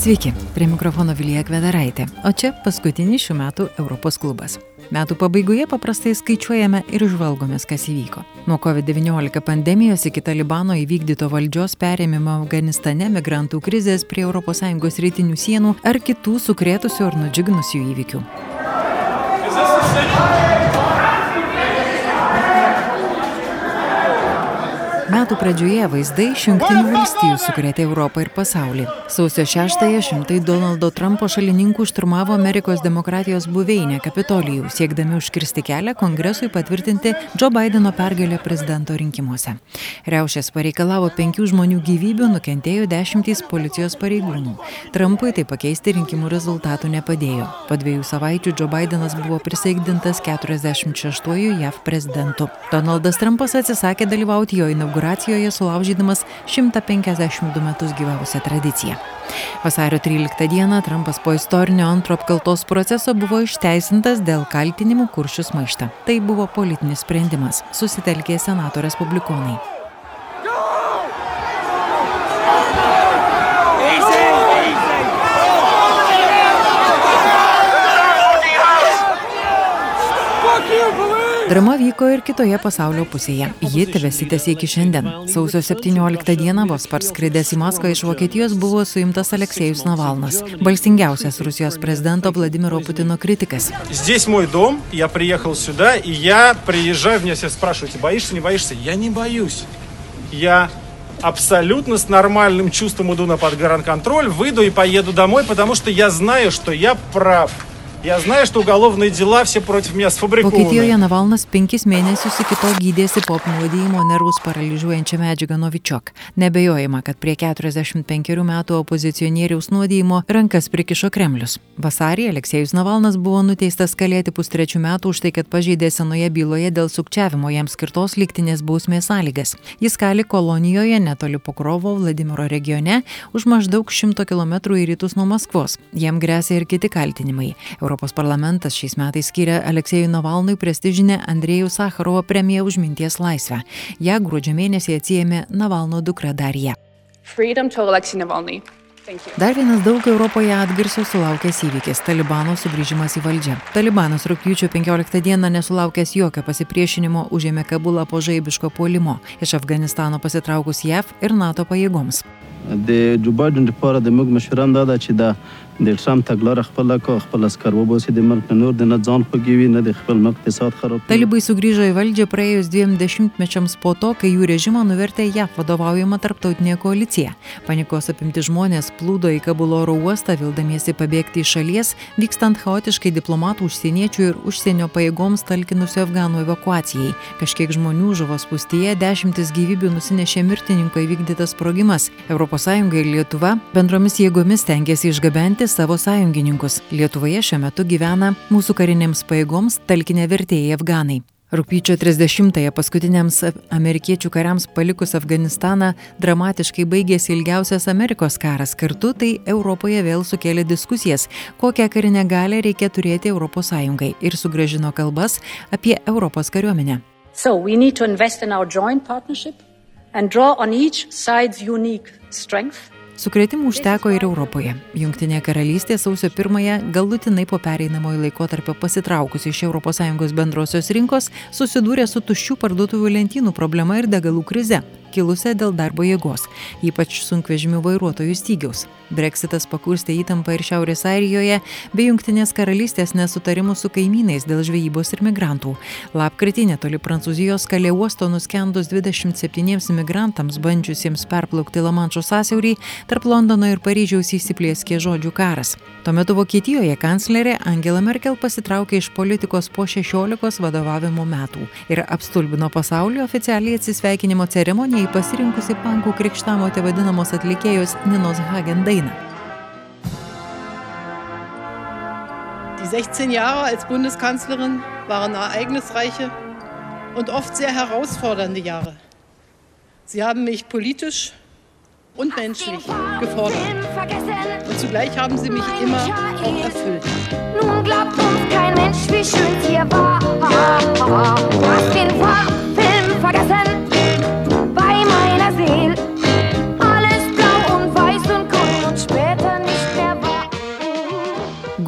Sveiki, prie mikrofono Vilija Kvedaraitė, o čia paskutinis šių metų Europos klubas. Metų pabaigoje paprastai skaičiuojame ir žvalgomės, kas įvyko. Nuo COVID-19 pandemijos iki Talibano įvykdyto valdžios perėmimo Afganistane, migrantų krizės prie ES rytinių sienų ar kitų sukrėtusių ar nudžiugnusių įvykių. Metų pradžioje vaizdai iš Junktinių valstijų sukrėtė Europą ir pasaulį. Sausio 6-ąją šimtai Donaldo Trumpo šalininkų šturmavo Amerikos demokratijos buveinę Kapitolijų, siekdami užkirsti kelią kongresui patvirtinti Joe Bideno pergalę prezidento rinkimuose. Riaušės pareikalavo penkių žmonių gyvybių, nukentėjo dešimtys policijos pareigūnų. Trumpui tai pakeisti rinkimų rezultatų nepadėjo. Po dviejų savaičių Joe Bidenas buvo prisaigdintas 46-ųjų JAV prezidentu. Donaldas Trumpas atsisakė dalyvauti jo inauguracijoje inauguracijoje sulaužydamas 152 metus gyvavusią tradiciją. Vasario 13 dieną Trumpas po istorinio antro apkaltos proceso buvo išteisintas dėl kaltinimų kuršius maištą. Tai buvo politinis sprendimas, susitelkė Senato Respublikonai. Drama vyko ir kitoje pasaulio pusėje. Ji tebesitėsi iki šiandien. Sausio 17 dieną vos parskridęs į Maskvą iš Vokietijos buvo suimtas Aleksejus Navalnas, balstingiausias Rusijos prezidento Vladimiro Putino kritikas. Здесь мой дом, я приехал сюда, и я приезжаю, меня все спрашиваете, боишься, не боишься? Я не боюсь. Я абсолютно с нормальным чувством иду на подгранконтроль, выйду и поеду домой, потому что я знаю, что я прав. Я знаю, что уголовные дела все против меня сфабрикованы. Vokietijoje Navalnas penkis mėnesius iki to gydėsi po apnuodėjimo nervus paralyžiuojančią medžiagą Novičiok. Nebejojama, kad prie 45 metų opozicionieriaus nuodėjimo rankas prikišo Kremlius. Vasarį Aleksejus Navalnas buvo nuteistas kalėti pustrečių metų už tai, kad pažeidė senoje byloje dėl sukčiavimo jam skirtos liktinės bausmės sąlygas. Jis kali kolonijoje netoli Pokrovo Vladimiro regione už maždaug 100 km į rytus nuo Maskvos. Jam grėsia ir kiti kaltinimai. Europos parlamentas šiais metais skiria Aleksėjui Navalnui prestižinę Andrėjų Sakharovo premiją už minties laisvę. Ja gruodžio mėnesį atsijėmė Navalno dukra Darija. Dar vienas daug Europoje atgarsio sulaukęs įvykis - Talibano sugrįžimas į valdžią. Talibanas rūpjūčio 15 dieną nesulaukęs jokio pasipriešinimo užėmė Kabulą po žaibiško puolimo iš Afganistano pasitraukus JAV ir NATO pajėgoms. د جو بایدن لپاره د موږ مشوران دا ده چې دا د ټرمپ تګلاره خپله کو خپل اسکر وباسي د ملک نور د نه ځان خوږوي نه د خپل ملک اقتصاد خراب Talibai sugrįžo į valdžią praėjus dviem dešimtmečiams po to, kai jų režimą nuvertė JAF vadovaujama tarptautinė koalicija. Panikos apimti žmonės plūdo į Kabulo oro uostą, vildamiesi pabėgti iš šalies, vykstant chaotiškai diplomatų, užsieniečių ir užsienio pajėgoms talkinusių Afganų evakuacijai. Kažkiek žmonių žuvo spūstyje, dešimtis gyvybių nusinešė mirtininko įvykdytas sprogimas. ES ir Lietuva bendromis jėgomis tengiasi išgabenti savo sąjungininkus. Lietuvoje šiuo metu gyvena mūsų karinėms pajėgoms talkinė vertėjai Afganai. Rūpyčio 30-ąją paskutiniams amerikiečių kariams palikus Afganistaną dramatiškai baigėsi ilgiausias Amerikos karas. Kartu tai Europoje vėl sukėlė diskusijas, kokią karinę galę reikia turėti ES ir sugražino kalbas apie Europos kariuomenę. So and draw on each side's unique strength Sukretimų užteko ir Europoje. Junktinė karalystė sausio pirmąją galutinai po pereinamojo laikotarpio pasitraukusi iš ES bendrosios rinkos susidūrė su tuščių parduotuvių lentynų problema ir degalų krize kilusią dėl darbo jėgos, ypač sunkvežimių vairuotojų stygiaus. Brexitas pakurstė įtampą ir Šiaurės Airijoje, bei Junktinės karalystės nesutarimų su kaimynais dėl žvejybos ir migrantų. Lapkritį netoli Prancūzijos kalė uosto nuskendus 27 imigrantams bandžiusiems perplaukti Lamančio sąsiaurį, tarp Londono ir Paryžiaus įsiplėskė žodžių karas. Tuo metu Vokietijoje kanclerė Angela Merkel pasitraukė iš politikos po 16 vadovavimo metų ir apstulbino pasaulio oficialiai atsisveikinimo ceremoniją į pasirinkusi pankų krikštamotė vadinamos atlikėjos Ninos Hagen dainą. Die 16 Jahre als Bundeskanzlerin waren ereignisreiche und oft sehr herausfordernde Jahre. Sie haben mich politisch und menschlich gefordert. Und zugleich haben sie mich immer auch erfüllt. Nun glaubt uns kein Mensch, wie schön es hier war. Hast den Farbfilm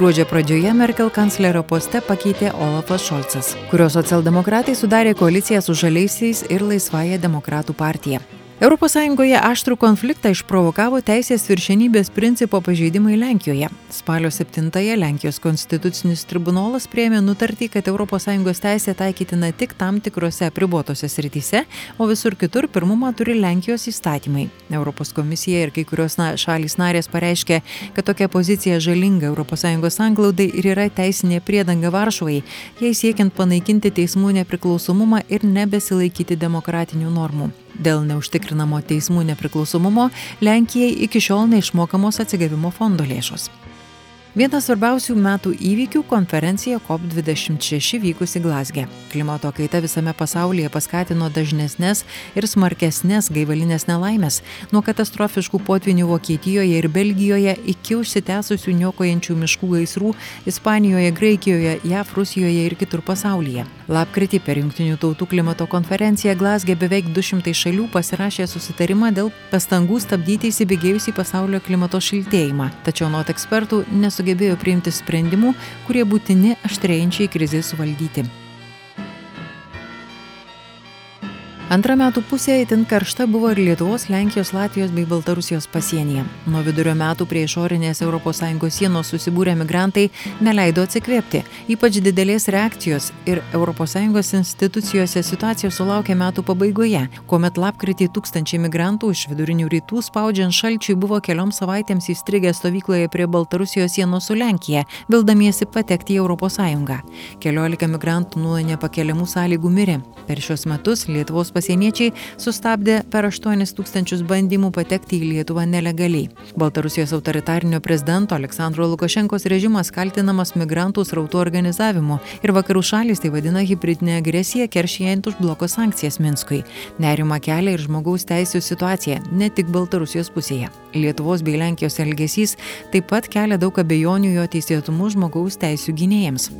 Gruodžio pradžioje Merkel kanclerio poste pakeitė Olafas Šolcas, kurio socialdemokratai sudarė koaliciją su žaliaisiais ir laisvąją demokratų partija. ES aštrų konfliktą išprovokavo teisės viršenybės principo pažeidimai Lenkijoje. Spalio 7-ąją Lenkijos konstitucinis tribunolas prieėmė nutartį, kad ES teisė taikytina tik tam tikrose apribotose srityse, o visur kitur pirmumą turi Lenkijos įstatymai. Europos komisija ir kai kurios na, šalys narės pareiškė, kad tokia pozicija žalinga ES anglaudai ir yra teisinė priedanga Varšuvai, jai siekiant panaikinti teismų nepriklausomumą ir nebesilaikyti demokratinių normų. Dėl neužtikrinamo teismų nepriklausomumo Lenkijai iki šiol neišmokamos atsigavimo fondo lėšos. Vienas svarbiausių metų įvykių - konferencija COP26 vykusi Glasge. Klimato kaita visame pasaulyje paskatino dažnesnės ir smarkesnės gaivalinės nelaimės - nuo katastrofiškų potvinių Vokietijoje ir Belgijoje iki užsitęsusių niokojančių miškų gaisrų Ispanijoje, Graikijoje, JAF, Rusijoje ir kitur pasaulyje. Lapkritį per Junktinių tautų klimato konferenciją Glasge beveik 200 šalių pasirašė susitarimą dėl pastangų stabdyti įsibėgėjusį pasaulio klimato šiltėjimą. Tačiau nuo ekspertų nesu sugebėjo priimti sprendimų, kurie būtini aštrėjančiai krizai suvaldyti. Antra metų pusė itin karšta buvo ir Lietuvos, Lenkijos, Latvijos bei Baltarusijos pasienyje. Nuo vidurio metų prie išorinės ES sienos susibūrę migrantai neleido atsikvėpti. Ypač didelės reakcijos ir ES institucijose situacija sulaukė metų pabaigoje, kuomet lapkritį tūkstančiai migrantų iš vidurinių rytų spaudžiant šalčiui buvo kelioms savaitėms įstrigę stovykloje prie Baltarusijos sienos su Lenkija, vildamiesi patekti į ES. Keliolika migrantų nuo nepakeliamų sąlygų mirė. Per šios metus Lietuvos pasieniečiai sustabdė per 8 tūkstančius bandymų patekti į Lietuvą nelegaliai. Baltarusijos autoritarinio prezidento Aleksandro Lukašenkos režimas kaltinamas migrantų srautų organizavimu ir vakarų šalys tai vadina hybridinė agresija keršijant už bloko sankcijas Minskui. Nerima kelia ir žmogaus teisų situacija, ne tik Baltarusijos pusėje. Lietuvos bei Lenkijos elgesys taip pat kelia daug abejonių jo teisėtumu žmogaus teisų gynėjams.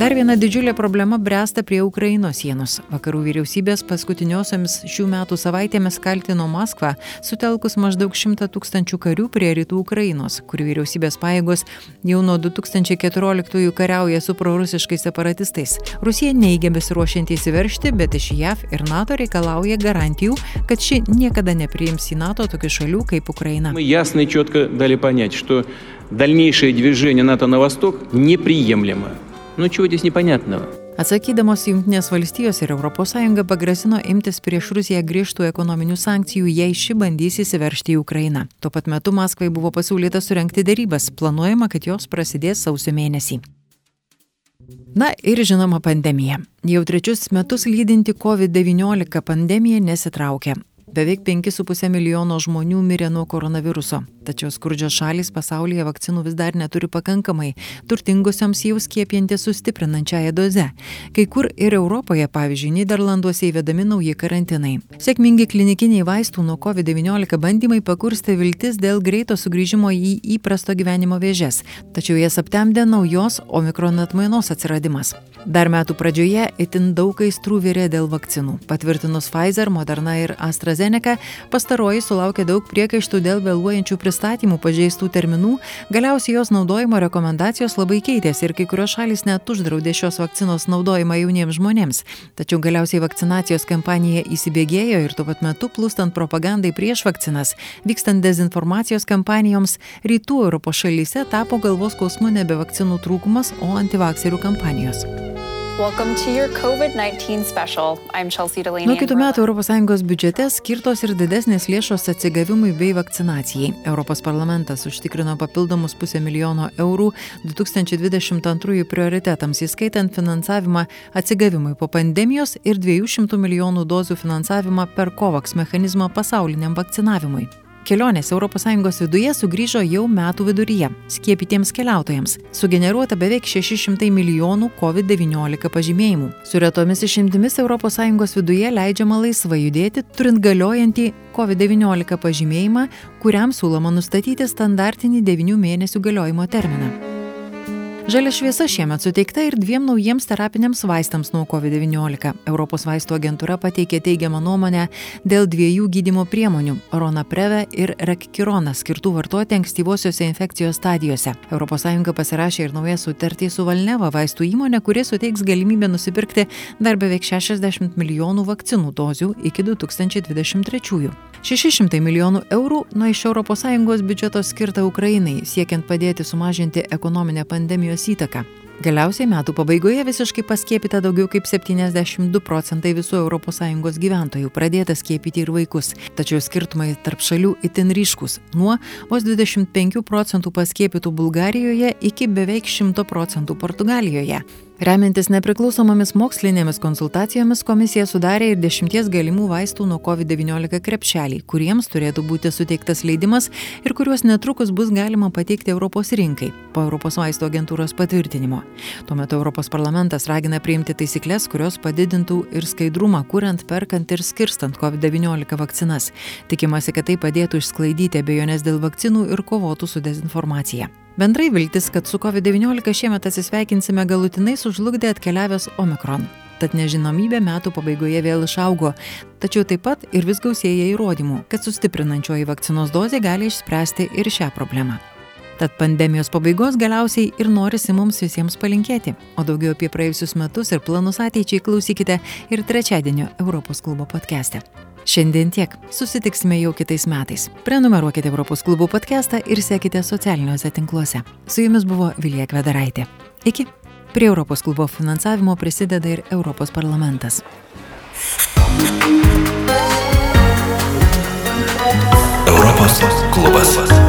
Dar viena didžiulė problema bręsta prie Ukrainos sienos. Vakarų vyriausybės paskutiniu paskutiniosiomis šių metų savaitėmis kaltino Maskvą, sutelkus maždaug 100 tūkstančių karių prie rytų Ukrainos, kurių vyriausybės pajėgos jau nuo 2014-ųjų kariauja su prorusiškais separatistais. Rusija neigia besiruošiant įsiveršti, bet iš JAV ir NATO reikalauja garantijų, kad ši niekada nepriims į NATO tokių šalių kaip Ukraina. Мы ясно и четко дали понять, что дальнейшее движение НАТО на восток неприемлемо. Ну чего здесь непонятного? Atsakydamos Junktinės valstijos ir ES pagrasino imtis prieš Rusiją griežtų ekonominių sankcijų, jei ši bandys įsiveršti į Ukrainą. Tuo pat metu Maskvai buvo pasiūlyta surenkti darybas, planuojama, kad jos prasidės sausio mėnesį. Na ir žinoma pandemija. Jau trečius metus lydinti COVID-19 pandemija nesitraukia. Beveik 5,5 milijono žmonių mirė nuo koronaviruso. Tačiau skurdžios šalys pasaulyje vakcinų vis dar neturi pakankamai, turtingusioms jau skiepinti sustiprinančiąją dozę. Kai kur ir Europoje, pavyzdžiui, Niderlanduose įvedami nauji karantinai. Sėkmingi klinikiniai vaistų nuo COVID-19 bandymai pakurstė viltis dėl greito sugrįžimo į įprasto gyvenimo vėžes, tačiau jas aptemdė naujos omikron atmainos atsiradimas. Dar metų pradžioje itin daug aistrų vyrė dėl vakcinų. Patvirtinus Pfizer, Moderna ir AstraZeneca, pastaroji sulaukė daug priekaištų dėl vėluojančių pristatymų pristatymų pažeistų terminų, galiausiai jos naudojimo rekomendacijos labai keitėsi ir kai kurios šalys net uždraudė šios vakcinos naudojimą jauniems žmonėms. Tačiau galiausiai vakcinacijos kampanija įsibėgėjo ir tuo pat metu plūstant propagandai prieš vakcinas, vykstant dezinformacijos kampanijoms, rytų Europos šalyse tapo galvos skausmu nebe vakcinų trūkumas, o antivakserių kampanijos. Welcome to your COVID-19 special. I'm Chelsea Delaney. Nuo kitų metų ES biudžete skirtos ir didesnės lėšos atsigavimui bei vakcinacijai. Europos parlamentas užtikrino papildomus pusę milijono eurų 2022 prioritetams, įskaitant finansavimą atsigavimui po pandemijos ir 200 milijonų dozių finansavimą per COVAX mechanizmą pasauliniam vakcinavimui. Kelionės ES viduje sugrįžo jau metų viduryje skiepytiems keliautojams. Sugeneruota beveik 600 milijonų COVID-19 pažymėjimų. Su retomis išimtimis ES viduje leidžiama laisvai judėti, turint galiojantį COVID-19 pažymėjimą, kuriam siūloma nustatyti standartinį 9 mėnesių galiojimo terminą. Žalia šviesa šiemet suteikta ir dviem naujiems terapiniams vaistams nuo COVID-19. Europos vaistų agentūra pateikė teigiamą nuomonę dėl dviejų gydimo priemonių - Ronapreve ir Rekirona skirtų vartoti ankstyvosiose infekcijos stadijose. ES pasirašė ir naują sutartį su Valneva vaistų įmonė, kuri suteiks galimybę nusipirkti dar beveik 60 milijonų vakcinų dozių iki 2023. 600 milijonų eurų nuo iš ES biudžeto skirta Ukrainai, siekiant padėti sumažinti ekonominę pandemijos įtaką. Galiausiai metų pabaigoje visiškai paskiepyta daugiau kaip 72 procentai visų ES gyventojų, pradėta skiepyti ir vaikus. Tačiau skirtumai tarp šalių itin ryškus - nuo vos 25 procentų paskiepytų Bulgarijoje iki beveik 100 procentų Portugalijoje. Remiantis nepriklausomomis mokslinėmis konsultacijomis komisija sudarė ir dešimties galimų vaistų nuo COVID-19 krepšelį, kuriems turėtų būti suteiktas leidimas ir kuriuos netrukus bus galima pateikti Europos rinkai po Europos vaistų agentūros patvirtinimo. Tuo metu Europos parlamentas ragina priimti taisyklės, kurios padidintų ir skaidrumą, kuriant, perkant ir skirstant COVID-19 vakcinas. Tikimasi, kad tai padėtų išsklaidyti abejonės dėl vakcinų ir kovotų su dezinformacija. Bendrai viltis, kad su COVID-19 šiemet atsisveikinsime galutinai sužlugdė atkeliavęs Omikron. Tad nežinomybė metų pabaigoje vėl išaugo, tačiau taip pat ir vis gausėja įrodymų, kad sustiprinančioji vakcinos dozė gali išspręsti ir šią problemą. Tad pandemijos pabaigos galiausiai ir norisi mums visiems palinkėti. O daugiau apie praėjusius metus ir planus ateičiai klausykite ir trečiadienio Europos klubo podcast'e. Šiandien tiek. Susitiksime jau kitais metais. Prenumeruokite Europos klubų podcastą ir sekite socialiniuose tinkluose. Su jumis buvo Vilija Kvedaraitė. Iki. Prie Europos klubo finansavimo prisideda ir Europos parlamentas. Europos klubas.